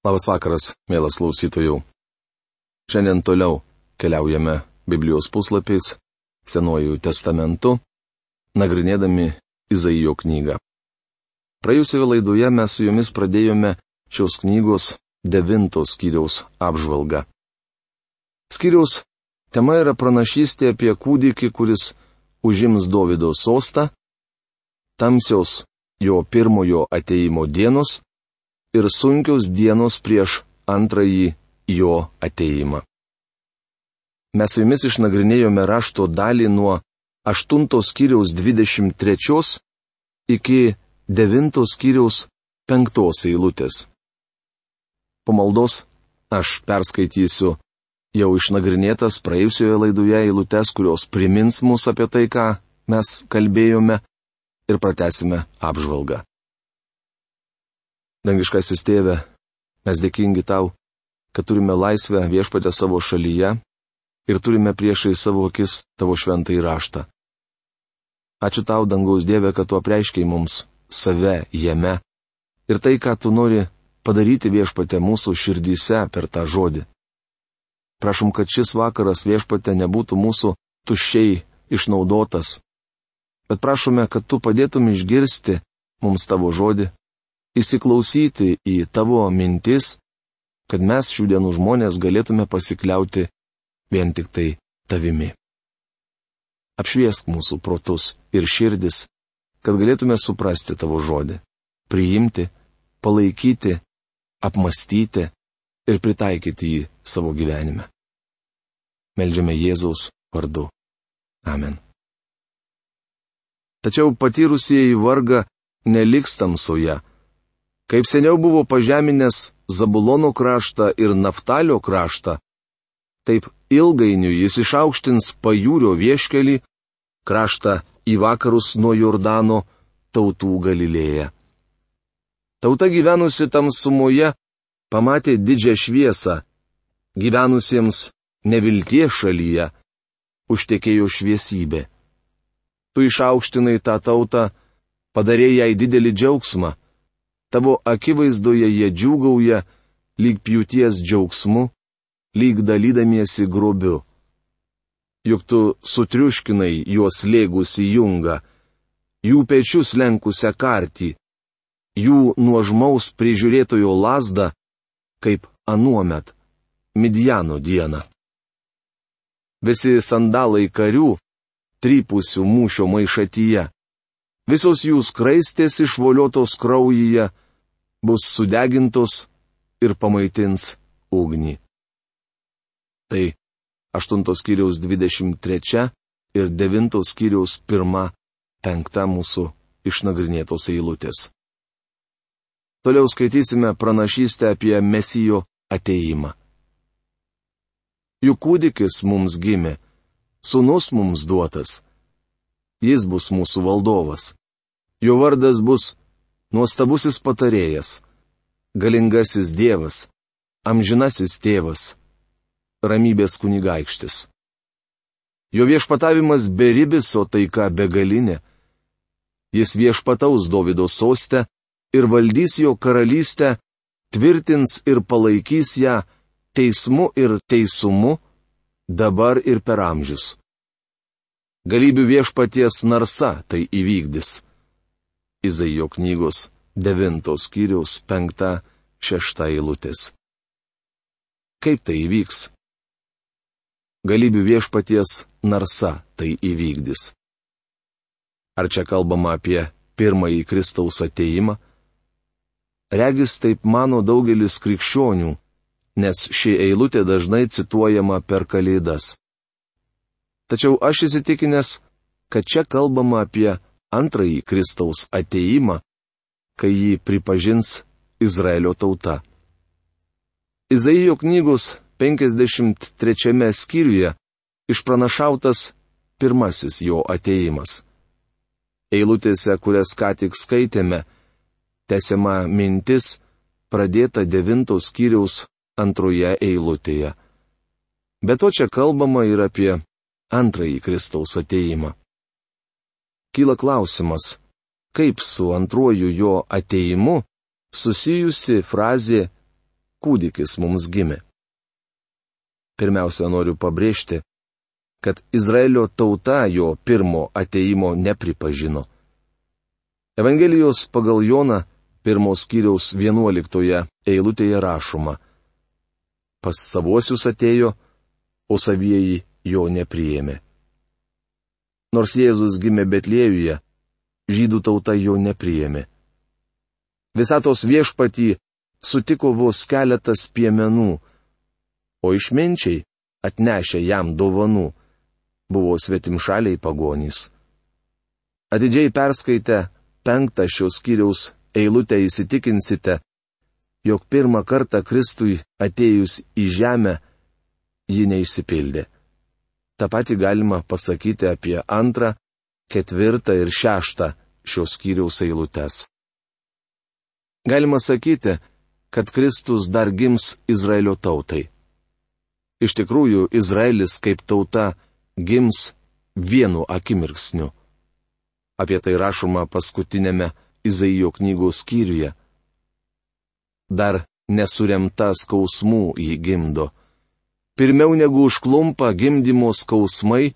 Labas vakaras, mielas klausytojų. Šiandien toliau keliaujame Biblijos puslapiais, Senuoju testamentu, nagrinėdami Izaijo knygą. Praėjusioje laidoje mes su jumis pradėjome šios knygos devintos skyriaus apžvalgą. Skyriaus tema yra pranašystė apie kūdikį, kuris užims Davido sostą, tamsios jo pirmojo ateimo dienos ir sunkios dienos prieš antrąjį jo ateimą. Mes su jumis išnagrinėjome rašto dalį nuo 8 skyriaus 23 iki 9 skyriaus 5 eilutės. Po maldos aš perskaitysiu jau išnagrinėtas praėjusioje laidoje eilutes, kurios primins mus apie tai, ką mes kalbėjome ir pratesime apžvalgą. Dangiškasis tėve, mes dėkingi tau, kad turime laisvę viešpatę savo šalyje ir turime priešai savo akis tavo šventą įraštą. Ačiū tau, dangaus Dieve, kad tu apreiškiai mums save jame ir tai, ką tu nori padaryti viešpatę mūsų širdyse per tą žodį. Prašom, kad šis vakaras viešpatė nebūtų mūsų tuščiai išnaudotas, bet prašome, kad tu padėtum išgirsti mums tavo žodį įsiklausyti į tavo mintis, kad mes šių dienų žmonės galėtume pasikliauti vien tik tai tavimi. Apšviesk mūsų protus ir širdis, kad galėtume suprasti tavo žodį, priimti, palaikyti, apmastyti ir pritaikyti jį savo gyvenime. Meldžiame Jėzaus vardu. Amen. Tačiau patyrusieji vargą neliks tamsoje Kaip seniau buvo pažeminęs Zabulono kraštą ir Naftalio kraštą, taip ilgainiui jis išaukštins pajūrio vieškelį, kraštą į vakarus nuo Jordano tautų Galilėje. Tauta gyvenusi tamsumoje pamatė didžią šviesą, gyvenusiems nevilties šalyje užtekėjo šviesybė. Tu išaukštinai tą tautą, padarė jai didelį džiaugsmą tavo akivaizdoje jie džiūgauja, lyg pjūties džiaugsmu, lyg dalydamiesi grobiu. Juk tu sutriuškinai juos lėgusi jungą, jų pečius lenkusią kartį, jų nuožmaus prižiūrėtojo lasdą, kaip anuomet, Midjano dieną. Visi sandalai karių, trypusių mūšio maišatyje, visos jų skraistės išvoliotos kraujyje, bus sudegintos ir pamaitins ugnį. Tai 8 skyriaus 23 ir 9 skyriaus 1-5 mūsų išnagrinėtos eilutės. Toliau skaitysime pranašystę apie Mesijo ateimą. Juk kūdikis mums gimė, sunus mums duotas. Jis bus mūsų valdovas. Jo vardas bus nuostabusis patarėjas, galingasis Dievas, amžinasis tėvas, ramybės kunigaikštis. Jo viešpatavimas beribis, o taika begalinė. Jis viešpataus Davido sostę ir valdys jo karalystę, tvirtins ir palaikys ją teismu ir teisumu, dabar ir per amžius. Galybių viešpaties narsa tai įvykdys. Izaijo knygos 9 skyriaus 5-6 eilutės. Kaip tai įvyks? Galybių viešpaties narsa tai įvykdys. Ar čia kalbama apie pirmąjį Kristaus ateimą? Regis taip mano daugelis krikščionių, nes ši eilutė dažnai cituojama per kalėdas. Tačiau aš įsitikinęs, kad čia kalbama apie antrąjį Kristaus ateimą, kai jį pripažins Izraelio tauta. Izaijo knygos 53 skyriuje išpranašautas pirmasis jo ateimas. Eilutėse, kurias ką tik skaitėme, tęsiama mintis pradėta devintos skyriaus antroje eilutėje. Be to čia kalbama ir apie antrąjį Kristaus ateimą kyla klausimas, kaip su antruoju jo ateimu susijusi frazė kūdikis mums gimė. Pirmiausia, noriu pabrėžti, kad Izraelio tauta jo pirmo ateimo nepripažino. Evangelijos pagal Joną pirmos kiriaus vienuoliktoje eilutėje rašoma. Pas savuosius atėjo, o savieji jo nepriėmė. Nors Jėzus gimė Betlėjuje, žydų tauta jo nepriėmė. Visatos viešpatį sutiko vos keletas piemenų, o išminčiai, atnešę jam dovanų, buvo svetimšaliai pagonys. Atidžiai perskaitę penktą šios skyriaus eilutę įsitikinsite, jog pirmą kartą Kristui atėjus į žemę, ji neišsipildė. Ta pati galima pasakyti apie antrą, ketvirtą ir šeštą šios skyriaus eilutes. Galima sakyti, kad Kristus dar gims Izraelio tautai. Iš tikrųjų, Izraelis kaip tauta gims vienu akimirksniu. Apie tai rašoma paskutinėme Izaijo knygos skyriuje. Dar nesuremta skausmų jį gimdo. Pirmiau negu užklumpa gimdymo skausmai,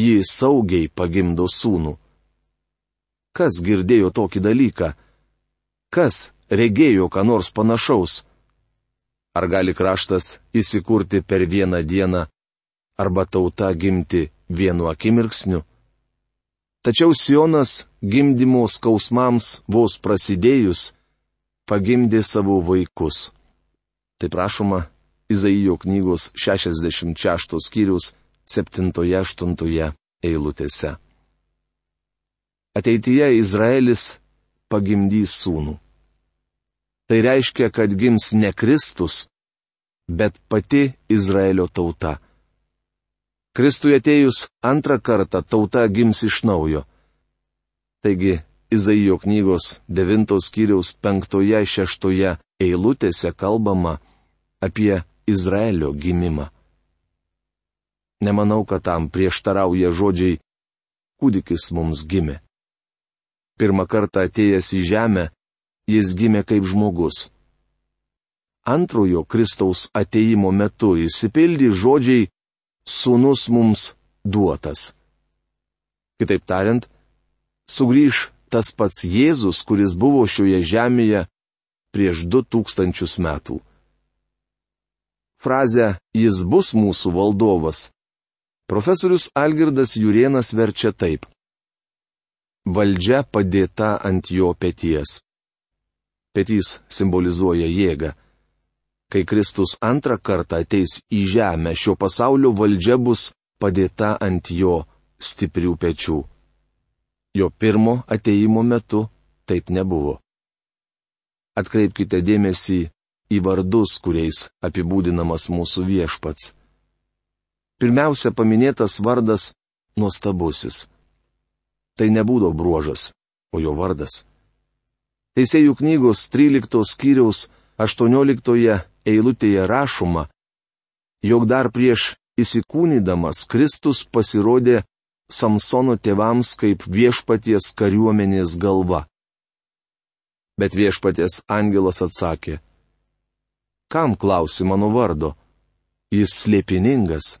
jį saugiai pagimdo sūnų. Kas girdėjo tokį dalyką? Kas regėjo ką nors panašaus? Ar gali kraštas įsikurti per vieną dieną, arba tauta gimti vienu akimirksniu? Tačiau Sionas gimdymo skausmams vos prasidėjus pagimdė savo vaikus. Tai prašoma Izaijo knygos 66 skyrius 7-8 eilutėse. Ateityje Izraelis pagimdys sūnų. Tai reiškia, kad gims ne Kristus, bet pati Izraelio tauta. Kristui atėjus antrą kartą tauta gims iš naujo. Taigi, Izaijo knygos 9 skyriaus 5-6 eilutėse kalbama apie Izraelio gimimą. Nemanau, kad tam prieštarauja žodžiai kūdikis mums gimė. Pirmą kartą atėjęs į žemę, jis gimė kaip žmogus. Antrojo Kristaus ateimo metu įsipildė žodžiai sūnus mums duotas. Kitaip tariant, sugrįž tas pats Jėzus, kuris buvo šioje žemėje prieš du tūkstančius metų. Frazę Jis bus mūsų valdovas. Profesorius Algirdas Jurienas verčia taip. Valdžia padėta ant jo peties. Petys simbolizuoja jėgą. Kai Kristus antrą kartą ateis į žemę, šio pasaulio valdžia bus padėta ant jo stiprių pečių. Jo pirmo ateimo metu taip nebuvo. Atkreipkite dėmesį į vardus, kuriais apibūdinamas mūsų viešpats. Pirmiausia paminėtas vardas - nuostabusis. Tai nebūdo bruožas, o jo vardas. Teisėjų knygos 13 skyriaus 18 eilutėje rašoma, jog dar prieš įsikūnydamas Kristus pasirodė Samsono tėvams kaip viešpaties kariuomenės galva. Bet viešpaties angelas atsakė, kam klausi mano vardo? Jis slėpiningas.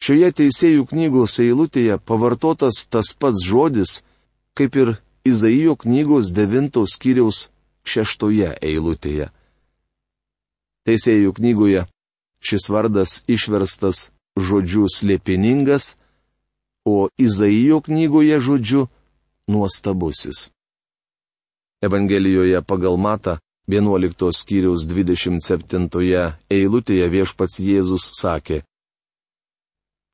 Šioje teisėjų knygos eilutėje pavartotas tas pats žodis, kaip ir Izaijo knygos devintos skyriaus šeštoje eilutėje. Teisėjų knygoje šis vardas išverstas žodžiu slėpiningas, o Izaijo knygoje žodžiu nuostabusis. Evangelijoje pagal Mata 11 skyriaus 27 eilutėje viešpats Jėzus sakė,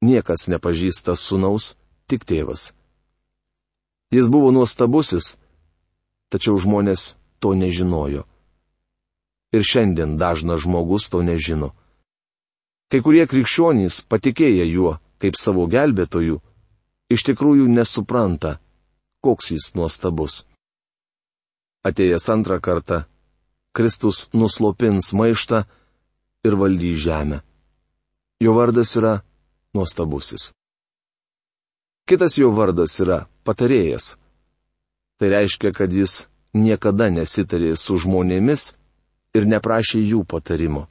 Niekas nepažįsta sunaus, tik tėvas. Jis buvo nuostabusis, tačiau žmonės to nežinojo. Ir šiandien dažnas žmogus to nežino. Kai kurie krikščionys, patikėję juo kaip savo gelbėtoju, iš tikrųjų nesupranta, koks jis nuostabus. Atėjęs antrą kartą, Kristus nuslopins maištą ir valdys žemę. Jo vardas yra nuostabusis. Kitas jo vardas yra patarėjas. Tai reiškia, kad jis niekada nesitarė su žmonėmis, ir neprašė jų patarimo.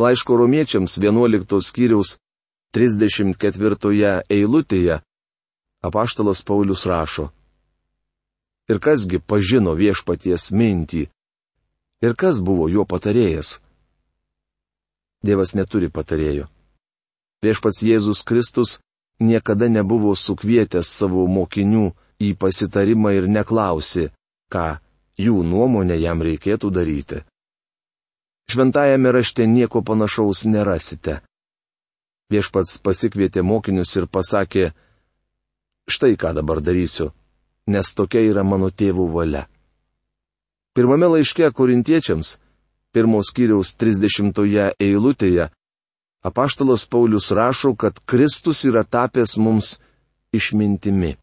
Laiško romiečiams 11 skyriaus 34 eilutėje apaštalas Paulius rašo. Ir kasgi pažino viešpaties mintį? Ir kas buvo jo patarėjas? Dievas neturi patarėjo. Viešpats Jėzus Kristus niekada nebuvo sukvietęs savo mokinių į pasitarimą ir neklausė, ką jų nuomonė jam reikėtų daryti. Šventajame rašte nieko panašaus nerasite. Viešpats pasikvietė mokinius ir pasakė, štai ką dabar darysiu, nes tokia yra mano tėvų valia. Pirmame laiške korintiečiams, pirmos kiriaus 30 eilutėje, apaštalas Paulius rašo, kad Kristus yra tapęs mums išmintimi.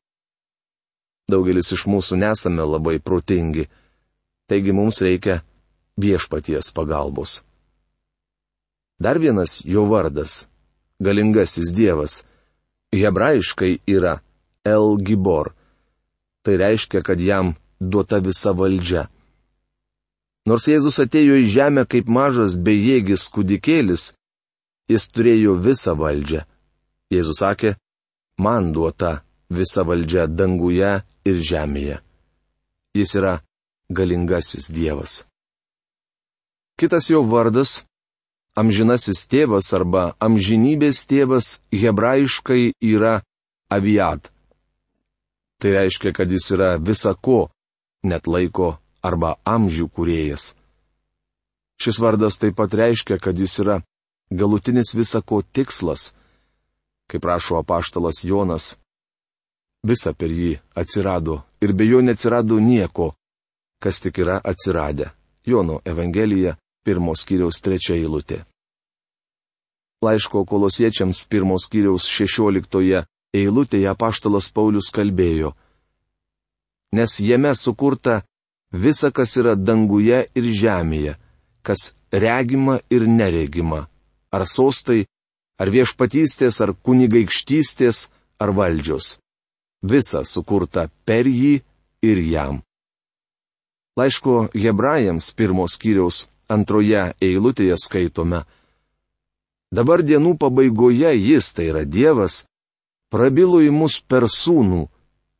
Daugelis iš mūsų nesame labai protingi, taigi mums reikia viešpaties pagalbos. Dar vienas jo vardas - galingasis Dievas - hebrajiškai yra El Gibor. Tai reiškia, kad jam duota visa valdžia. Nors Jėzus atėjo į žemę kaip mažas bejėgis kūdikėlis, jis turėjo visą valdžią. Jėzus sakė, man duota visa valdžia danguje ir žemėje. Jis yra galingasis Dievas. Kitas jo vardas - amžinasis tėvas arba amžinybės tėvas hebrajiškai yra aviat. Tai reiškia, kad jis yra visako, net laiko arba amžių kuriejas. Šis vardas taip pat reiškia, kad jis yra galutinis visako tikslas, kaip rašo apaštalas Jonas. Visa per jį atsirado ir be jo neatsirado nieko, kas tik yra atsiradę. Jono Evangelija, pirmos kiriaus trečia eilutė. Laiško kolosiečiams pirmos kiriaus šešioliktoje eilutėje apaštalas Paulius kalbėjo. Nes jame sukurta visa, kas yra danguje ir žemėje, kas regima ir neregima, ar sostai, ar viešpatystės, ar kunigaikštystės, ar valdžios. Visa sukurta per jį ir jam. Laiško hebrajams pirmos kiriaus antroje eilutėje skaitome. Dabar dienų pabaigoje jis, tai yra Dievas, prabilo į mus per sūnų,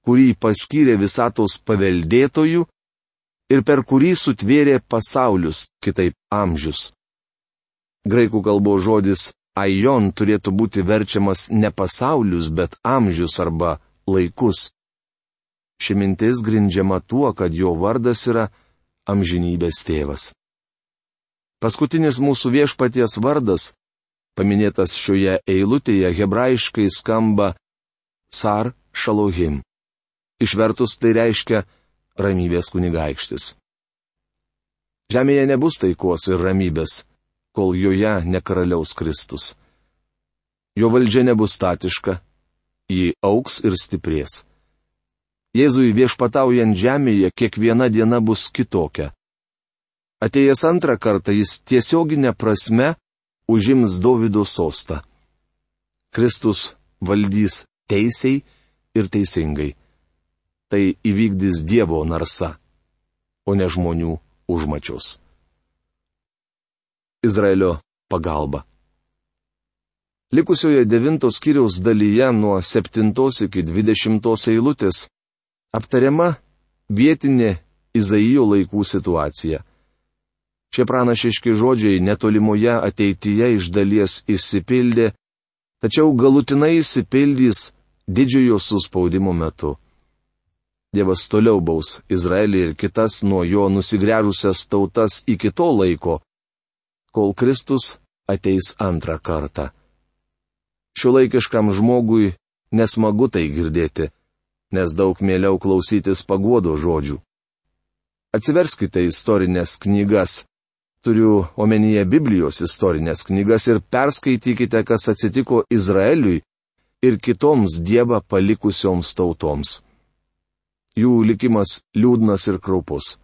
kurį paskyrė visatos paveldėtojų ir per kurį sutvėrė pasaulius, kitaip amžius. Graikų kalbos žodis aion turėtų būti verčiamas ne pasaulius, bet amžius arba laikus. Ši mintis grindžiama tuo, kad jo vardas yra amžinybės tėvas. Paskutinis mūsų viešpaties vardas paminėtas šioje eilutėje hebrajiškai skamba Sar Šalohim. Išvertus tai reiškia ramybės kunigaikštis. Žemėje nebus taikos ir ramybės, kol joje nekaraliaus Kristus. Jo valdžia nebus statiška, ji auks ir stiprės. Jėzui viešpataujant žemėje kiekviena diena bus kitokia. Atėjęs antrą kartą jis tiesioginė prasme užims Davido sostą. Kristus valdys teisiai ir teisingai. Tai įvykdys Dievo narsa, o ne žmonių užmačios. Izraelio pagalba. Likusioje devintos kiriaus dalyje nuo 7 iki 20 eilutės aptariama vietinė Izaijo laikų situacija. Šie pranašiški žodžiai netolimoje ateityje iš dalies išsipildė, tačiau galutinai išsipildys didžiojo suspaudimo metu. Dievas toliau baus Izraelį ir kitas nuo jo nusigręžusias tautas iki to laiko, kol Kristus ateis antrą kartą. Šiuolaikiškam žmogui nesmagu tai girdėti, nes daug mieliau klausytis paguodo žodžių. Atsiverskite istorinės knygas turiu omenyje Biblijos istorinės knygas ir perskaitykite, kas atsitiko Izraeliui ir kitoms Dievą palikusioms tautoms. Jų likimas liūdnas ir kraupus.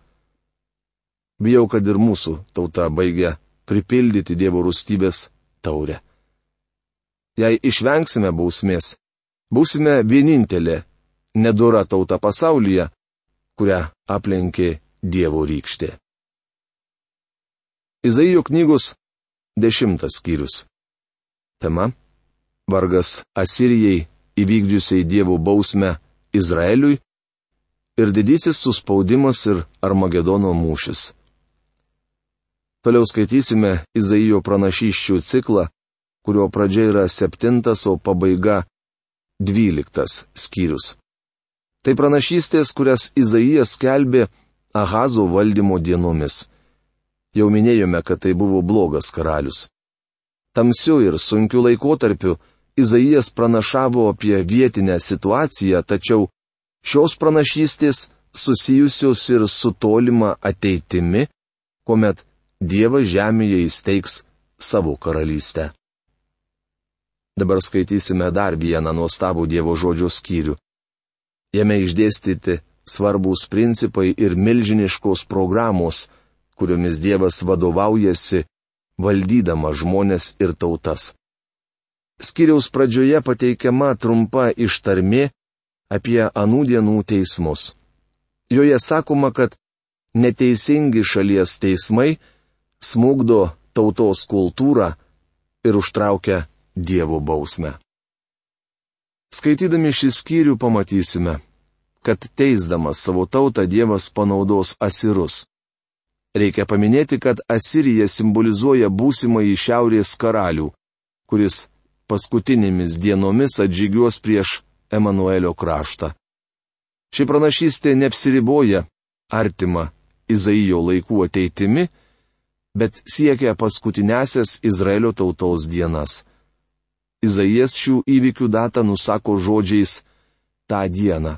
Bijau, kad ir mūsų tauta baigia pripildyti Dievo rūstybės taurę. Jei išvengsime bausmės, būsime vienintelė nedora tauta pasaulyje, kurią aplenkė Dievo rykštė. Izaijo knygos dešimtas skyrius. Tema - vargas Asirijai įvykdžiusiai dievų bausmę Izraeliui ir didysis suspaudimas ir Armagedono mūšis. Toliau skaitysime Izaijo pranašyščių ciklą, kurio pradžia yra septintas, o pabaiga dvyliktas skyrius. Tai pranašystės, kurias Izaijas skelbė Ahazo valdymo dienomis. Jau minėjome, kad tai buvo blogas karalius. Tamsiu ir sunkiu laikotarpiu Izaijas pranašavo apie vietinę situaciją, tačiau šios pranašystės susijusios ir su tolima ateitimi, kuomet Dievas žemėje įsteigs savo karalystę. Dabar skaitysime dar vieną nuostabų Dievo žodžio skyrių. Jame išdėstyti svarbus principai ir milžiniškos programos, kuriomis Dievas vadovaujasi, valdydama žmonės ir tautas. Skiriaus pradžioje pateikiama trumpa ištarmė apie anų dienų teismus. Joje sakoma, kad neteisingi šalies teismai smūgdo tautos kultūrą ir užtraukia Dievo bausmę. Skaitydami šį skyrių pamatysime, kad teisdamas savo tautą Dievas panaudos asirus. Reikia paminėti, kad Asirija simbolizuoja būsimąjį šiaurės karalių, kuris paskutinėmis dienomis atžygiuos prieš Emanuelio kraštą. Ši pranašystė neapsiriboja artima Izaijo laikų ateitimi, bet siekia paskutinėsias Izraelio tautos dienas. Izaijas šių įvykių datą nusako žodžiais tą dieną.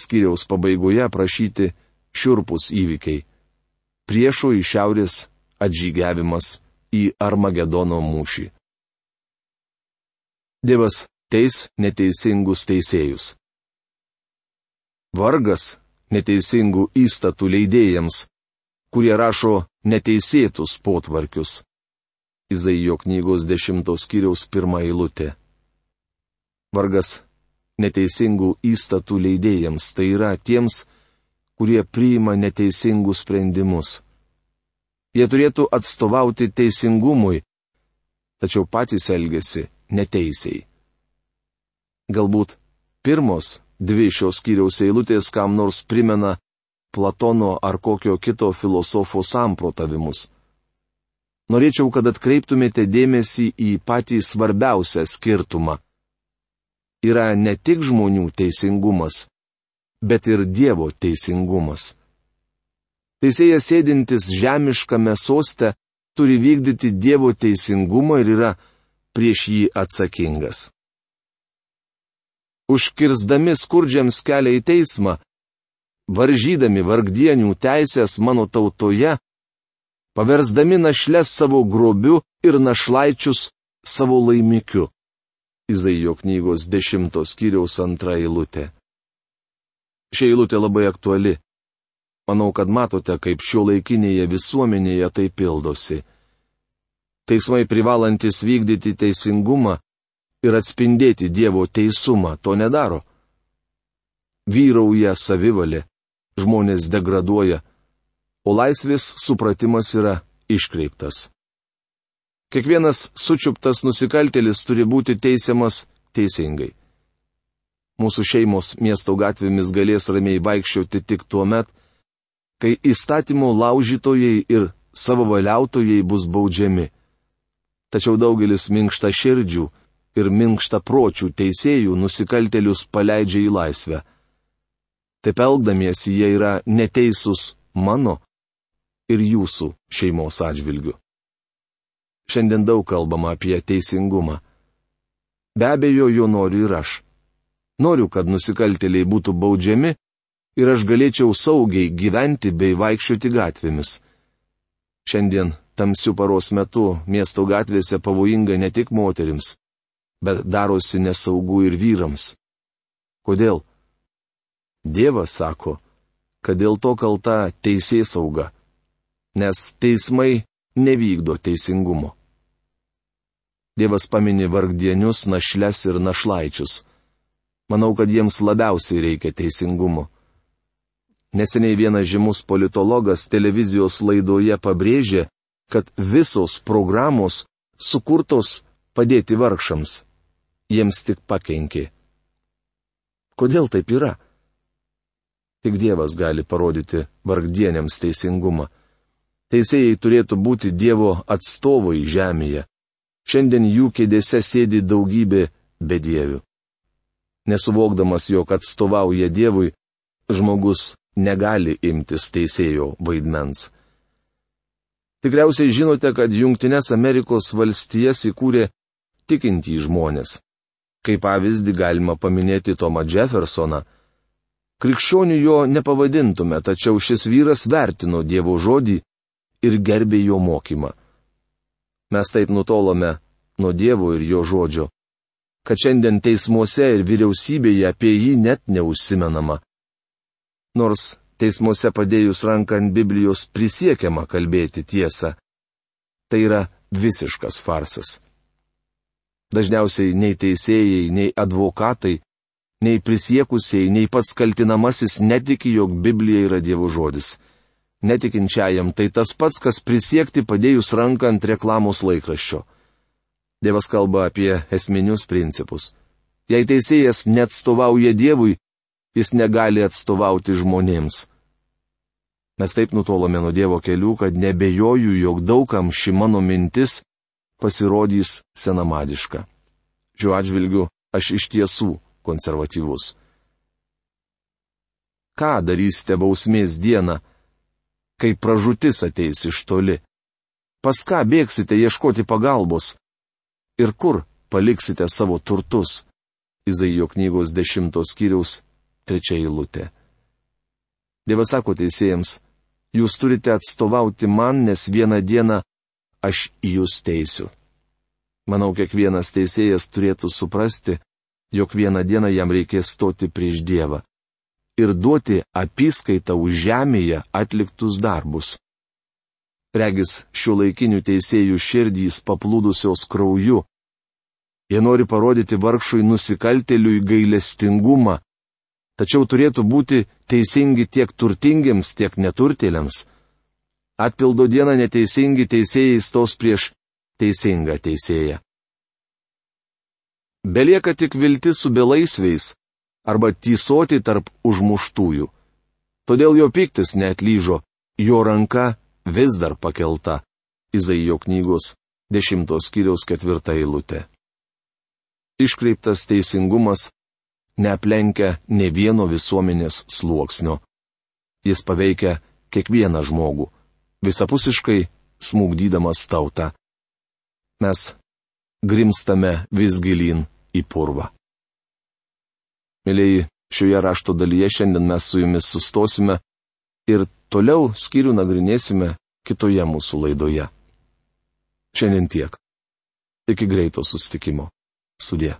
Skiriaus pabaigoje aprašyti šiurpus įvykiai priešo iš šiaurės atžygiavimas į Armagedono mūšį. Dievas teis neteisingus teisėjus. Vargas neteisingų įstatų leidėjams, kurie rašo neteisėtus potvarkius. Izaijo knygos dešimtos kiriaus pirmą eilutę. Vargas neteisingų įstatų leidėjams, tai yra tiems, kurie priima neteisingus sprendimus. Jie turėtų atstovauti teisingumui, tačiau patys elgesi neteisiai. Galbūt pirmos dvi šios kiriaus eilutės kam nors primena Platono ar kokio kito filosofo samprotavimus. Norėčiau, kad atkreiptumėte dėmesį į patį svarbiausią skirtumą. Yra ne tik žmonių teisingumas, bet ir Dievo teisingumas. Teisėjas sėdintis žemiškame soste turi vykdyti Dievo teisingumą ir yra prieš jį atsakingas. Užkirsdami skurdžiams kelią į teismą, varžydami vargdienių teisės mano tautoje, paversdami našles savo grobiu ir našlaičius savo laimikiu. Izaijo knygos dešimtos kiriaus antra eilutė. Šia eilutė labai aktuali. Manau, kad matote, kaip šio laikinėje visuomenėje tai pildosi. Teismai privalantis vykdyti teisingumą ir atspindėti Dievo teisumą to nedaro. Vyrauja savivalė, žmonės degraduoja, o laisvės supratimas yra iškreiptas. Kiekvienas sučiuptas nusikaltelis turi būti teisiamas teisingai. Mūsų šeimos miesto gatvėmis galės ramiai vaikščioti tik tuo met, kai įstatymų laužytojai ir savo valiautojai bus baudžiami. Tačiau daugelis minkšta širdžių ir minkšta pročių teisėjų nusikaltelius paleidžia į laisvę. Taip elgdamiesi jie yra neteisūs mano ir jūsų šeimos atžvilgiu. Šiandien daug kalbama apie teisingumą. Be abejo, jo noriu ir aš. Noriu, kad nusikaltėliai būtų baudžiami ir aš galėčiau saugiai gyventi bei vaikščioti gatvėmis. Šiandien tamsių paros metu miesto gatvėse pavojinga ne tik moterims, bet darosi nesaugu ir vyrams. Kodėl? Dievas sako, kad dėl to kalta teisės sauga, nes teismai nevykdo teisingumo. Dievas paminė vargdienius, našles ir našlaičius. Manau, kad jiems labiausiai reikia teisingumo. Neseniai vienas žymus politologas televizijos laidoje pabrėžė, kad visos programos sukurtos padėti vargšams. Jiems tik pakenkė. Kodėl taip yra? Tik Dievas gali parodyti vargdienėms teisingumą. Teisėjai turėtų būti Dievo atstovai žemėje. Šiandien jų kėdėse sėdi daugybė bedievių. Nesuvokdamas, jog atstovauja Dievui, žmogus negali imtis teisėjo vaidmens. Tikriausiai žinote, kad Junktinės Amerikos valstijas įkūrė tikintį žmonės. Kaip pavyzdį galima paminėti Tomą Jeffersoną. Krikščionių jo nepavadintume, tačiau šis vyras vertino Dievo žodį ir gerbė jo mokymą. Mes taip nutolome nuo Dievo ir jo žodžio, kad šiandien teismuose ir vyriausybėje apie jį net neužsimenama. Nors teismuose padėjus ranką ant Biblijos prisiekiama kalbėti tiesą, tai yra visiškas farsas. Dažniausiai nei teisėjai, nei advokatai, nei prisiekusiai, nei pats kaltinamasis netiki, jog Biblija yra Dievo žodis netikinčiajam tai tas pats, kas prisiekti padėjus ranką ant reklamos laikraščio. Dievas kalba apie esminius principus. Jei teisėjas neatstovauja Dievui, jis negali atstovauti žmonėms. Mes taip nutolome nuo Dievo kelių, kad nebejoju, jog daugam ši mano mintis pasirodys senamadiška. Šiuo atžvilgiu aš iš tiesų konservatyvus. Ką darysite bausmės dieną? kai pražutis ateis iš toli? Pas ką bėgsite ieškoti pagalbos? Ir kur paliksite savo turtus? Izaijo knygos dešimtos skyriaus trečia eilutė. Dievas sako teisėjams, jūs turite atstovauti man, nes vieną dieną aš jūs teisiu. Manau, kiekvienas teisėjas turėtų suprasti, jog vieną dieną jam reikės stoti prieš Dievą ir duoti apskaitą už žemėje atliktus darbus. Regis šių laikinių teisėjų širdys paplūdusios krauju. Jie nori parodyti vargšui nusikalteliui gailestingumą, tačiau turėtų būti teisingi tiek turtingiems, tiek neturtėliams. Atpildo dieną neteisingi teisėjai stos prieš teisingą teisėją. Belieka tik viltis su belaisviais, arba tysoti tarp užmuštųjų. Todėl jo piktis neatlyžo, jo ranka vis dar pakelta. Izaijo knygos 10 skyriaus 4 eilutė. Iškreiptas teisingumas neaplenkia ne vieno visuomenės sluoksnio. Jis paveikia kiekvieną žmogų, visapusiškai smūgdydamas tautą. Mes grimstame vis gilin į purvą. Mėlyji, šioje rašto dalyje šiandien mes su jumis sustosime ir toliau skyrių nagrinėsime kitoje mūsų laidoje. Šiandien tiek. Iki greito sustikimo. Sudė.